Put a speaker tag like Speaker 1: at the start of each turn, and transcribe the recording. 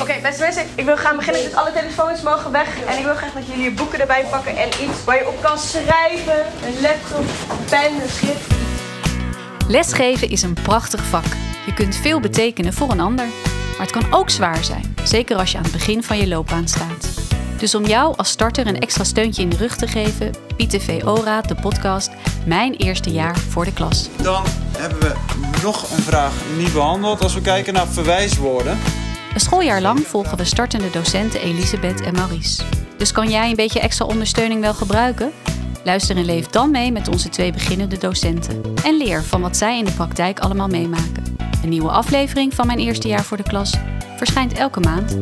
Speaker 1: Oké, beste mensen, ik wil gaan beginnen. Dus alle telefoons mogen weg. En ik wil graag dat jullie je boeken erbij pakken en iets waar je op kan schrijven. Een laptop, een pen, een schrift.
Speaker 2: Lesgeven is een prachtig vak. Je kunt veel betekenen voor een ander. Maar het kan ook zwaar zijn, zeker als je aan het begin van je loopbaan staat. Dus om jou als starter een extra steuntje in de rug te geven, biedt de VO-raad de podcast Mijn Eerste Jaar voor de Klas.
Speaker 3: Dan hebben we nog een vraag niet behandeld als we kijken naar verwijswoorden.
Speaker 2: Een schooljaar lang volgen we startende docenten Elisabeth en Maurice. Dus kan jij een beetje extra ondersteuning wel gebruiken? Luister en leef dan mee met onze twee beginnende docenten. En leer van wat zij in de praktijk allemaal meemaken. Een nieuwe aflevering van Mijn Eerste Jaar voor de Klas verschijnt elke maand.